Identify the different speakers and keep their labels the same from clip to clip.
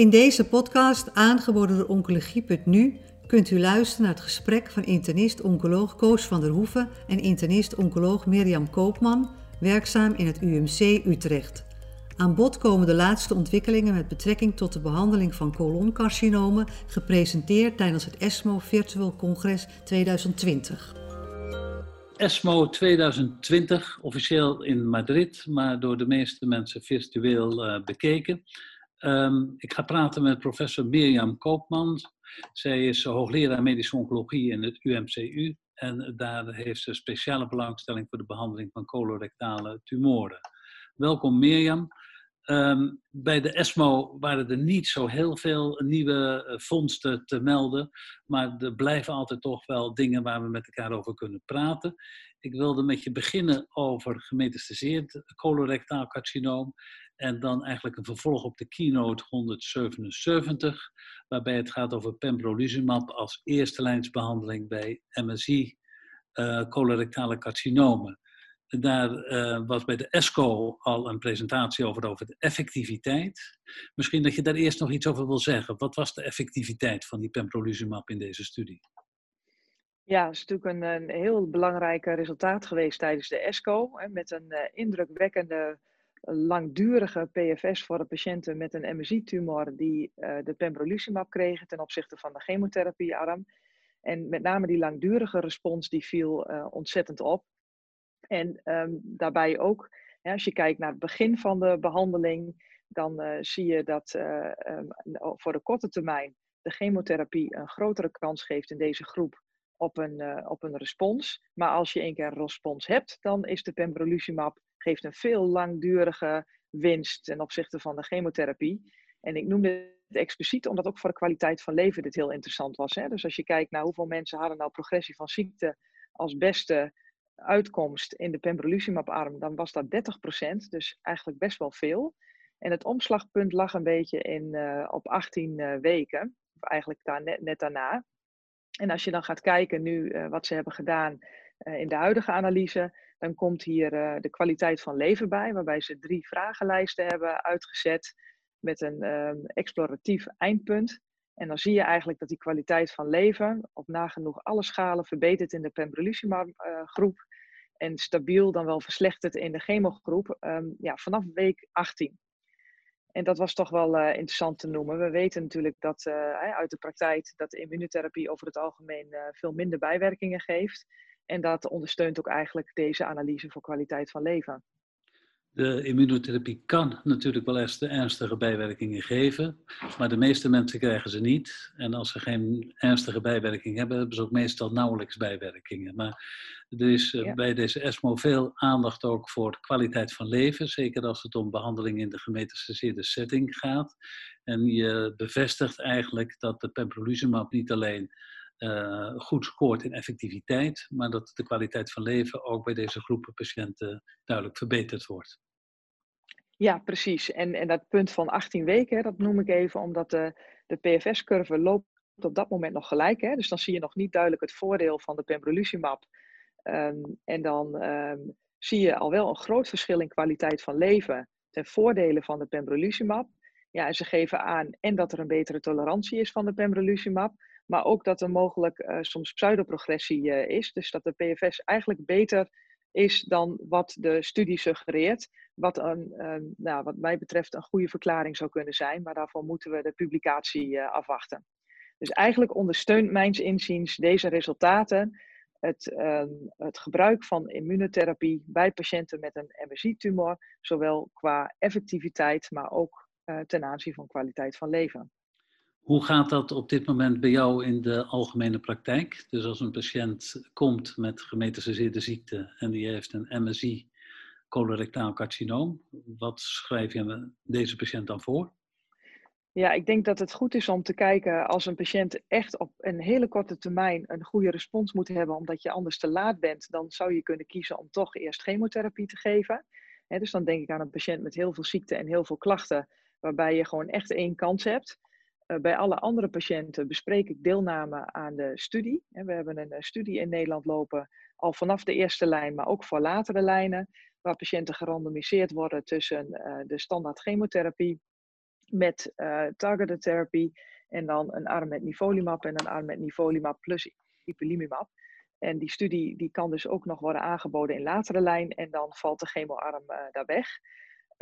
Speaker 1: In deze podcast, aangeboden door Oncologie.nu, kunt u luisteren naar het gesprek van internist-oncoloog Koos van der Hoeven en internist-oncoloog Mirjam Koopman, werkzaam in het UMC Utrecht. Aan bod komen de laatste ontwikkelingen met betrekking tot de behandeling van coloncarcinomen, gepresenteerd tijdens het ESMO Virtual Congres 2020.
Speaker 2: ESMO 2020, officieel in Madrid, maar door de meeste mensen virtueel uh, bekeken. Um, ik ga praten met professor Mirjam Koopman. Zij is hoogleraar medische oncologie in het UMCU en daar heeft ze speciale belangstelling voor de behandeling van colorectale tumoren. Welkom Mirjam. Um, bij de ESMO waren er niet zo heel veel nieuwe uh, vondsten te melden, maar er blijven altijd toch wel dingen waar we met elkaar over kunnen praten. Ik wilde met je beginnen over gemetastaseerd colorectaal carcinoom en dan eigenlijk een vervolg op de keynote 177, waarbij het gaat over pembrolizumab als eerste lijnsbehandeling bij MSI uh, colorectale carcinomen. Daar uh, was bij de ESCO al een presentatie over, over de effectiviteit. Misschien dat je daar eerst nog iets over wil zeggen. Wat was de effectiviteit van die pembrolizumab in deze studie?
Speaker 3: Ja, het is natuurlijk een, heel belangrijk resultaat geweest tijdens de ESCO. Hè, met een uh, indrukwekkende langdurige PFS voor de patiënten met een MSI-tumor die uh, de pembrolizumab kregen ten opzichte van de chemotherapiearm. En met name die langdurige respons die viel ontzettend op. En um, daarbij ook, ja, als je kijkt naar het begin van de behandeling, dan zie je dat um, voor de korte termijn de chemotherapie een grotere kans geeft in deze groep op een, op een respons. Maar als je één keer een respons hebt, dan is de pembrolizumab geeft een veel langdurige winst ten opzichte van de chemotherapie. En ik noemde het expliciet omdat ook voor de kwaliteit van leven dit heel interessant was. Hè? Dus als je kijkt naar hoeveel mensen hadden nou progressie van ziekte als beste uitkomst in de pembrolizumab-arm, dan was dat 30%, dus eigenlijk best wel veel. En het omslagpunt lag een beetje in, uh, op 18 uh, eh, weken, of eigenlijk daar net, net, daarna. En als je dan gaat kijken nu uh, wat ze hebben gedaan in de huidige analyse, dan komt hier uh, de kwaliteit van leven bij, waarbij ze drie vragenlijsten hebben uitgezet met een um, exploratief eindpunt. En dan zie je eigenlijk dat die kwaliteit van leven op nagenoeg alle schalen verbetert in de pembrolizumab uh, groep. En stabiel dan wel verslechterd in de chemogroep um, ja, vanaf week 18. En dat was toch wel uh, interessant te noemen. We weten natuurlijk dat uh, uit de praktijk dat immunotherapie over het algemeen uh, veel minder bijwerkingen geeft. En dat ondersteunt ook eigenlijk deze analyse voor kwaliteit van leven.
Speaker 2: De immunotherapie kan natuurlijk wel eens de ernstige bijwerkingen geven, maar de meeste mensen krijgen ze niet. En als ze geen ernstige bijwerking hebben, hebben ze ook meestal nauwelijks bijwerkingen. Maar er is eh, ja. bij deze ESMO veel aandacht ook voor kwaliteit van leven, zeker als het om behandeling in de gemetastaseerde setting gaat. En je bevestigt eigenlijk dat de pembrolizumab niet alleen uh, goed scoort in effectiviteit, maar dat de kwaliteit van leven ook bij deze groepen patiënten duidelijk verbeterd wordt.
Speaker 3: Ja, precies. En, en dat punt van 18 weken, dat noem ik even omdat de, de PFS-curve loopt op dat moment nog gelijk. Hè? Dus dan zie je nog niet duidelijk het voordeel van de pembrolizumab. Um, en dan um, zie je al wel een groot verschil in kwaliteit van leven ten voordele van de pembrolizumab. Ja, en ze geven aan en dat er een betere tolerantie is van de pembrolizumab, maar ook dat er mogelijk uh, soms pseudoprogressie uh, is. Dus dat de PFS eigenlijk beter is dan wat de studie suggereert. Wat, een, um, nou, wat mij betreft een goede verklaring zou kunnen zijn. Maar daarvoor moeten we de publicatie uh, afwachten. Dus eigenlijk ondersteunt mijns inziens deze resultaten het, um, het gebruik van immunotherapie bij patiënten met een MSI-tumor. Zowel qua effectiviteit, maar ook ten aanzien van kwaliteit van leven.
Speaker 2: Hoe gaat dat op dit moment bij jou in de algemene praktijk? Dus als een patiënt komt met gemetastaseerde ziekte en die heeft een MSI colorectaal carcinoom, wat schrijf je deze patiënt dan voor?
Speaker 3: Ja, ik denk dat het goed is om te kijken als een patiënt echt op een hele korte termijn een goede respons moet hebben, omdat je anders te laat bent, dan zou je kunnen kiezen om toch eerst chemotherapie te geven. dus dan denk ik aan een patiënt met heel veel ziekte en heel veel klachten, waarbij je gewoon echt één kans hebt. Eh, bij alle andere patiënten bespreek ik deelname aan de studie. We hebben een eh, studie in Nederland lopen, al vanaf de eerste lijn, maar ook voor latere lijnen, waar patiënten gerandomiseerd worden tussen eh, de standaard chemotherapie met targeted therapy. En dan een arm met nivolumab en een arm met nivolumab plus ipilimumab. En die studie die kan dus ook nog worden aangeboden in latere lijn. En dan valt de chemoarm daar weg.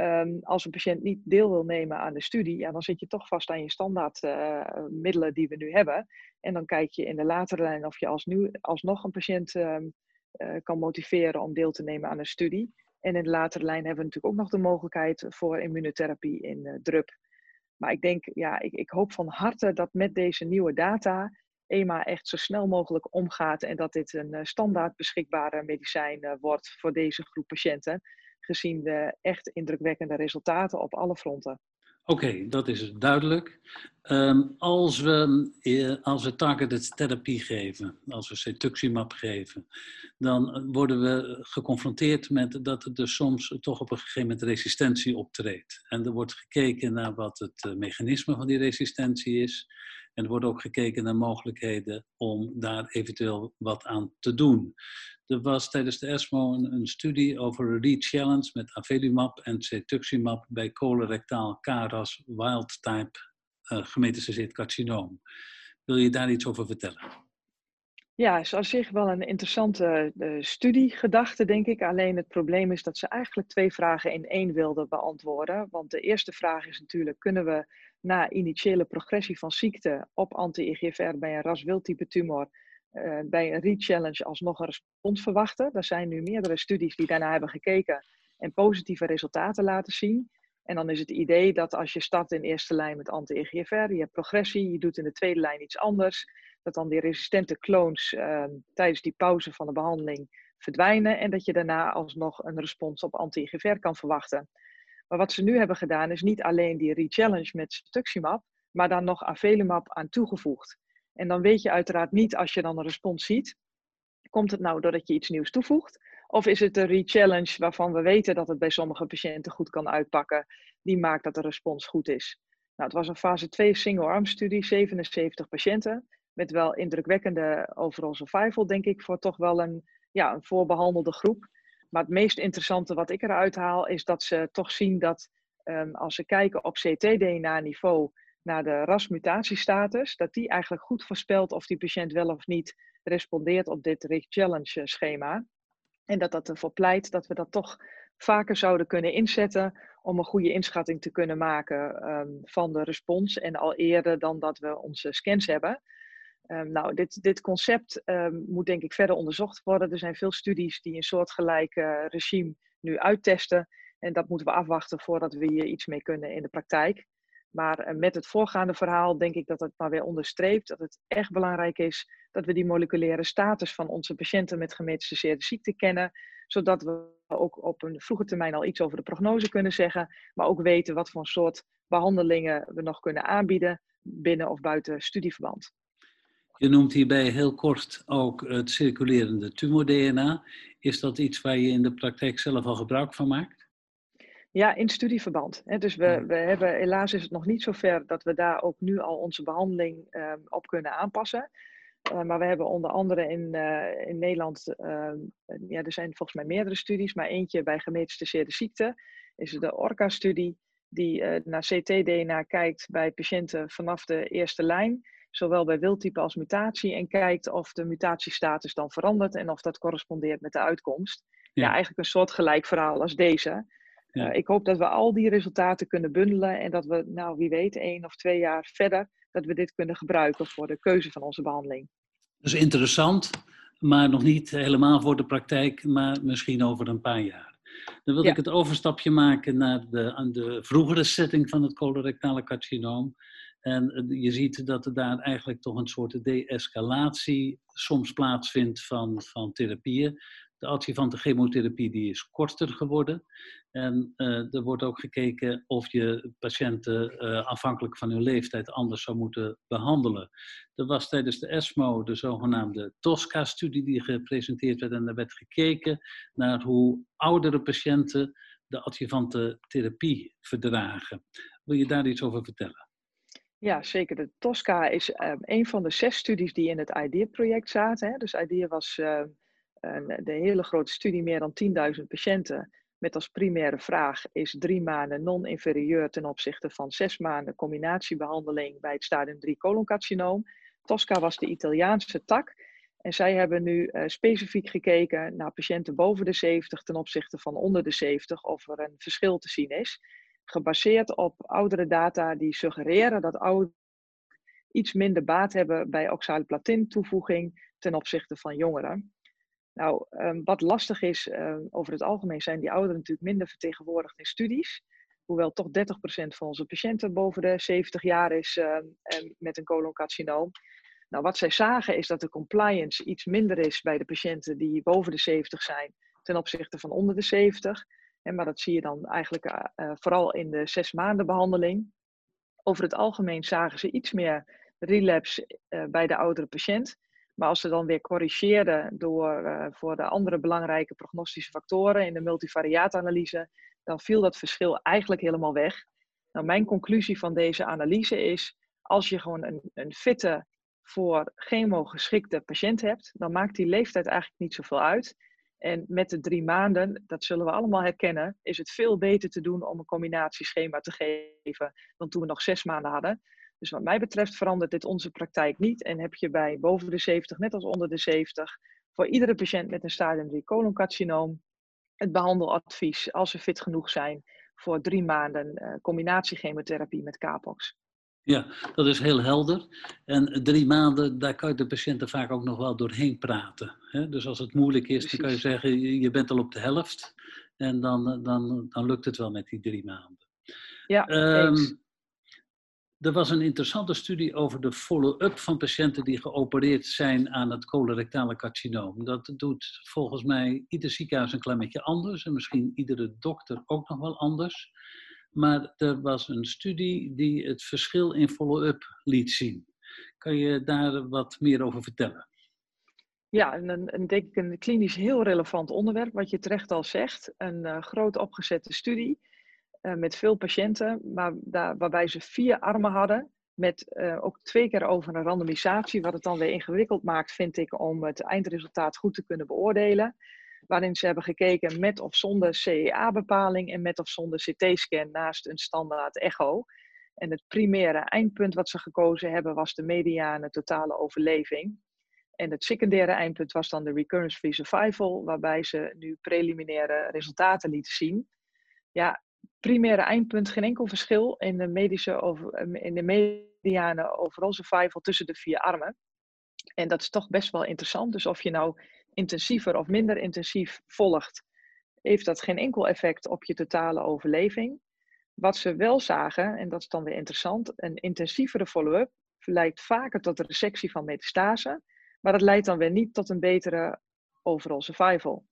Speaker 3: Um, als een patiënt niet deel wil nemen aan de studie, ja, dan zit je toch vast aan je standaard uh, middelen die we nu hebben. En dan kijk je in de latere lijn of je als nu, alsnog een patiënt um, uh, kan motiveren om deel te nemen aan een studie. En in de latere lijn hebben we natuurlijk ook nog de mogelijkheid voor immunotherapie in uh. Maar ik denk, ja, ik, ik hoop van harte dat met deze nieuwe data EMA echt zo snel mogelijk omgaat en dat dit een standaard beschikbare medicijn wordt voor deze groep patiënten gezien de echt indrukwekkende resultaten op alle fronten.
Speaker 2: Oké, dat is duidelijk. Um, als, we, eh, als we targeted therapie geven, als we cetuximab geven, dan worden we geconfronteerd met dat er dus soms toch op een gegeven moment resistentie optreedt. En er wordt gekeken naar wat het eh, mechanisme van die resistentie is. En er wordt ook gekeken naar mogelijkheden om daar eventueel wat aan te doen. Er was tijdens de ESMO een, een studie over re-challenge met avelumab en cetuximab bij colorectaal KRAS wild-type uh, gemetastaseerd carcinoom. Wil je daar iets over vertellen?
Speaker 3: Ja, is op zich wel een interessante uh, studiegedachte, denk ik. Alleen het probleem is dat ze eigenlijk twee vragen in één wilden beantwoorden. Want de eerste vraag is natuurlijk, kunnen we na initiële progressie van ziekte op anti-IGFR bij een ras-wildtype tumor uh, bij een re-challenge alsnog een respons verwachten. Er zijn nu meerdere studies die daarna hebben gekeken en positieve resultaten laten zien. En dan is het idee dat als je start in eerste lijn met anti-EGFR, je hebt progressie, je doet in de tweede lijn iets anders, dat dan die resistente clones uh, tijdens die pauze van de behandeling verdwijnen en dat je daarna alsnog een respons op anti-EGFR kan verwachten. Maar wat ze nu hebben gedaan is niet alleen die re-challenge met cetuximab, maar dan nog avelumab aan toegevoegd. En dan weet je uiteraard niet als je dan een respons ziet, komt het nou doordat je iets nieuws toevoegt? Of is het een re-challenge waarvan we weten dat het bij sommige patiënten goed kan uitpakken, die maakt dat de respons goed is? Nou, het was een fase 2 single-arm studie, 77 patiënten, met wel indrukwekkende overall survival, denk ik, voor toch wel een, ja, een voorbehandelde groep. Maar het meest interessante wat ik eruit haal, is dat ze toch zien dat um, als ze kijken op CT-DNA-niveau naar de rasmutatiestatus, dat die eigenlijk goed voorspelt of die patiënt wel of niet respondeert op dit Risk Challenge schema. En dat dat ervoor pleit dat we dat toch vaker zouden kunnen inzetten om een goede inschatting te kunnen maken um, van de respons en al eerder dan dat we onze scans hebben. Um, nou, dit, dit concept um, moet denk ik verder onderzocht worden. Er zijn veel studies die een soortgelijk uh, regime nu uittesten. En dat moeten we afwachten voordat we hier iets mee kunnen in de praktijk. Maar uh, met het voorgaande verhaal denk ik dat het maar weer onderstreept dat het echt belangrijk is dat we die moleculaire status van onze patiënten met gemetastaseerde ziekte kennen. Zodat we ook op een vroege termijn al iets over de prognose kunnen zeggen. Maar ook weten wat voor soort behandelingen we nog kunnen aanbieden binnen of buiten studieverband.
Speaker 2: Je noemt hierbij heel kort ook het circulerende tumor-DNA. Is dat iets waar je in de praktijk zelf al gebruik van maakt?
Speaker 3: Ja, in studieverband. Dus we, we hebben, helaas is het nog niet zover dat we daar ook nu al onze behandeling uh, op kunnen aanpassen. Uh, maar we hebben onder andere in, uh, in Nederland, ehm, ja, er zijn volgens mij meerdere studies, maar eentje bij gemetastaseerde ziekte is de ORCA-studie, die eh, naar CT-DNA kijkt bij patiënten vanaf de eerste lijn zowel bij wildtype als mutatie, en kijkt of de mutatiestatus dan verandert en of dat correspondeert met de uitkomst. Ja, ja eigenlijk een soort gelijk verhaal als deze. Ja. Uh, ik hoop dat we al die resultaten kunnen bundelen en dat we, nou wie weet, één of twee jaar verder, dat we dit kunnen gebruiken voor de keuze van onze behandeling.
Speaker 2: Dat is interessant, maar nog niet helemaal voor de praktijk, maar misschien over een paar jaar. Dan wil ja. ik het overstapje maken naar de, de vroegere setting van het colorectale carcinoom. En eh, je ziet dat er daar eigenlijk toch een soort de-escalatie soms plaatsvindt van, van therapieën. De adjuvante chemotherapie die is korter geworden. En uh, er wordt ook gekeken of je patiënten uh, afhankelijk van hun leeftijd anders zou moeten behandelen. Er was tijdens de ESMO de zogenaamde TOSCA-studie die gepresenteerd werd. En daar werd gekeken naar hoe oudere patiënten de adjuvante therapie verdragen. Wil je daar iets over vertellen?
Speaker 3: Ja, zeker. De TOSCA is uh, een van de zes studies die in het IDEA-project zaten. Hè. Dus IDEA was uh, de hele grote studie, meer dan 10.000 patiënten, met als primaire vraag is drie maanden non-inferieur ten opzichte van zes maanden combinatiebehandeling bij het stadium 3 coloncarcinoom. Tosca was de Italiaanse tak. En zij hebben nu uh, specifiek gekeken naar patiënten boven de 70 ten opzichte van onder de 70 of er een verschil te zien is. Gebaseerd op oudere data die suggereren dat ouderen iets minder baat hebben bij oxaliplatin toevoeging ten opzichte van jongeren. Nou, um, wat lastig is, um, over het algemeen zijn die ouderen natuurlijk minder vertegenwoordigd in studies. Hoewel toch 30% van onze patiënten boven de 70 jaar is uh, met een coloncarcinoom. Nou, wat zij zagen is dat de compliance iets minder is bij de patiënten die boven de 70 zijn ten opzichte van onder de 70. En, maar dat zie je dan eigenlijk uh, vooral in de zes maanden behandeling. Over het algemeen zagen ze iets meer relapse uh, bij de oudere patiënt. Maar als ze dan weer corrigeerden door, uh, voor de andere belangrijke prognostische factoren in de multivariaatanalyse, dan viel dat verschil eigenlijk helemaal weg. Nou, mijn conclusie van deze analyse is, als je gewoon een, een fitte, voor chemo geschikte patiënt hebt, dan maakt die leeftijd eigenlijk niet zoveel uit. En met de drie maanden, dat zullen we allemaal herkennen, is het veel beter te doen om een combinatieschema te geven dan toen we nog zes maanden hadden. Dus wat mij betreft verandert dit onze praktijk niet. En heb je bij boven de 70, net als onder de 70, voor iedere patiënt met een stadium 3 coloncarcinoom het behandeladvies, als ze fit genoeg zijn, voor drie maanden uh, combinatiechemotherapie met Capox.
Speaker 2: Ja, dat is heel helder. En drie maanden, daar kan je de patiënten vaak ook nog wel doorheen praten. Hè? Dus als het moeilijk is, Precies. dan kan je zeggen, je bent al op de helft. En dan, dan, dan lukt het wel met die drie maanden.
Speaker 3: Ja, um,
Speaker 2: er was een interessante studie over de follow-up van patiënten die geopereerd zijn aan het colorectale carcinoom. Dat doet volgens mij ieder ziekenhuis een klein beetje anders en misschien iedere dokter ook nog wel anders. Maar er was een studie die het verschil in follow-up liet zien. Kan je daar wat meer over vertellen?
Speaker 3: Ja, een, een, denk ik een klinisch heel relevant onderwerp, wat je terecht al zegt. Een uh, groot opgezette studie uh, met veel patiënten, maar daar, waarbij ze vier armen hadden. Met uh, ook twee keer over een randomisatie, wat het dan weer ingewikkeld maakt, vind ik, om het eindresultaat goed te kunnen beoordelen. Waarin ze hebben gekeken met of zonder CEA-bepaling en met of zonder CT-scan naast een standaard echo. En het primaire eindpunt wat ze gekozen hebben was de mediane totale overleving. En het secundaire eindpunt was dan de recurrence-free survival, waarbij ze nu preliminaire resultaten lieten zien. Ja, primaire eindpunt geen enkel verschil in de, medische over, in de mediane overall survival tussen de vier armen. En dat is toch best wel interessant. Dus of je nou intensiever of minder intensief volgt, heeft dat geen enkel effect op je totale overleving. Wat ze wel zagen, en dat is dan weer interessant, een intensievere follow-up leidt vaker tot de resectie van metastase, maar dat leidt dan weer niet tot een betere overall survival.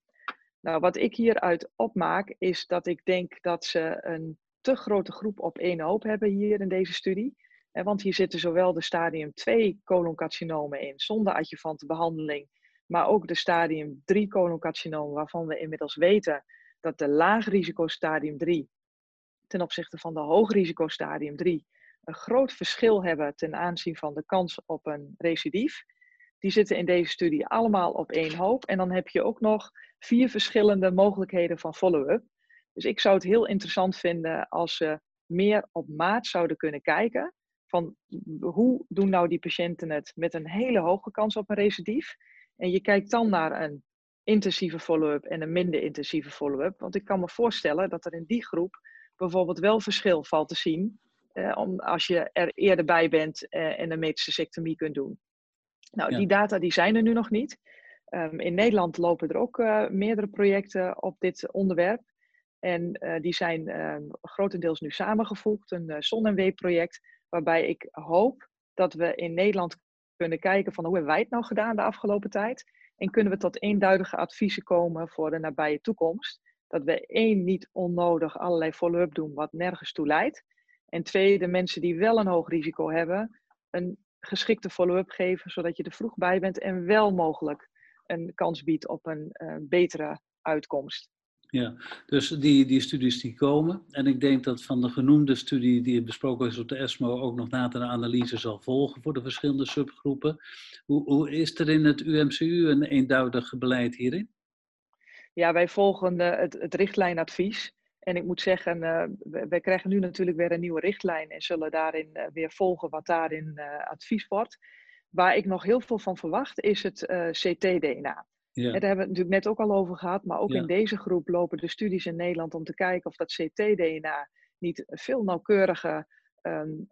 Speaker 3: Nou, wat ik hieruit opmaak, is dat ik denk dat ze een te grote groep op één hoop hebben hier in deze studie. Want hier zitten zowel de stadium 2 coloncarcinomen in zonder adjuvante behandeling, maar ook de stadium 3 coloncarcinomen waarvan we inmiddels weten dat de laag risico stadium 3 ten opzichte van de hoog risico stadium 3 een groot verschil hebben ten aanzien van de kans op een recidief. Die zitten in deze studie allemaal op één hoop. En dan heb je ook nog vier verschillende mogelijkheden van follow-up. Dus ik zou het heel interessant vinden als ze meer op maat zouden kunnen kijken. Van hoe doen nou die patiënten het met een hele hoge kans op een recidief? En je kijkt dan naar een intensieve follow-up en een minder intensieve follow-up. Want ik kan me voorstellen dat er in die groep bijvoorbeeld wel verschil valt te zien. Eh, om, als je er eerder bij bent eh, en een metastectomie kunt doen. Nou, die data die zijn er nu nog niet. Um, in Nederland lopen er ook uh, meerdere projecten op dit onderwerp. En uh, die zijn uh, grotendeels nu samengevoegd, een uh, ZON-NW-project, waarbij ik hoop dat we in Nederland kunnen kijken van hoe hebben wij het nou gedaan de afgelopen tijd. En kunnen we tot eenduidige adviezen komen voor de nabije toekomst. Dat we één, niet onnodig allerlei follow-up doen wat nergens toe leidt. En twee, de mensen die wel een hoog risico hebben, een geschikte follow-up geven, zodat je er vroeg bij bent en wel mogelijk een kans biedt op een uh, betere uitkomst.
Speaker 2: Ja, dus die, die studies die komen. En ik denk dat van de genoemde studie die besproken is op de ESMO ook nog nader een analyse zal volgen voor de verschillende subgroepen. Hoe, hoe is er in het UMCU een eenduidig beleid hierin?
Speaker 3: Ja, wij volgen het, het richtlijnadvies. En ik moet zeggen, uh, wij krijgen nu natuurlijk weer een nieuwe richtlijn en zullen daarin uh, weer volgen wat daarin uh, advies wordt. Waar ik nog heel veel van verwacht is het CT-DNA. Ja. Daar hebben we het natuurlijk net ook al over gehad, maar ook ja. in deze groep lopen de studies in Nederland om te kijken of dat CT-DNA niet een veel nauwkeurige um,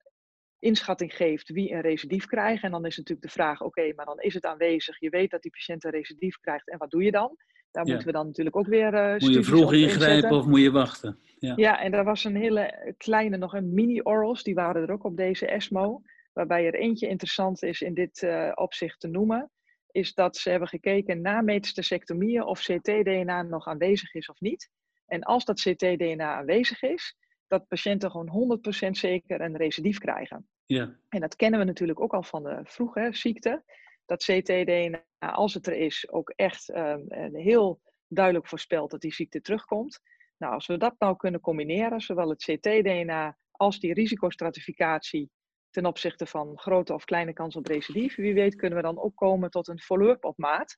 Speaker 3: inschatting geeft wie een recidief krijgt. En dan is natuurlijk de vraag, oké, maar dan is het aanwezig, je weet dat die patiënt een recidief krijgt en wat doe je dan? Daar moeten we dan natuurlijk ook weer. Uh,
Speaker 2: moet je vroeg ingrijpen of moet je wachten?
Speaker 3: Ja. ja, en er was een hele kleine, nog een mini-orals, die waren er ook op deze ESMO. Waarbij er eentje interessant is in dit uh, opzicht te noemen. Is dat ze hebben gekeken na metastasectomieën of CT-DNA nog aanwezig is of niet. En als dat CT-DNA aanwezig is, dat patiënten gewoon 100% zeker een recidief krijgen. Ja. En dat kennen we natuurlijk ook al van de vroege ziekte dat CT-DNA, als het er is, ook echt um, heel duidelijk voorspelt dat die ziekte terugkomt. Nou, als we dat nou kunnen combineren, zowel het CT-DNA als die risicostratificatie ten opzichte van grote of kleine kans op recidief, wie weet kunnen we dan ook komen tot een follow-up op maat.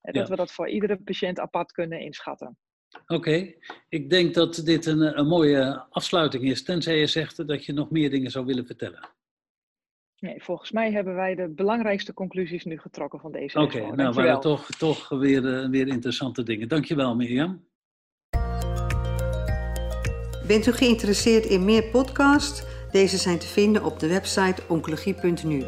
Speaker 3: En dat we dat voor iedere patiënt apart kunnen inschatten.
Speaker 2: Oké, ik denk dat dit een, een mooie afsluiting is, tenzij je zegt dat je nog meer dingen zou willen vertellen.
Speaker 3: Nee, volgens mij hebben wij de belangrijkste conclusies nu getrokken van deze
Speaker 2: Oké, okay, nou waren toch, toch weer, uh, weer interessante dingen. Dankjewel Mirjam.
Speaker 1: Bent u geïnteresseerd in meer podcasts? Deze zijn te vinden op de website oncologie.nu.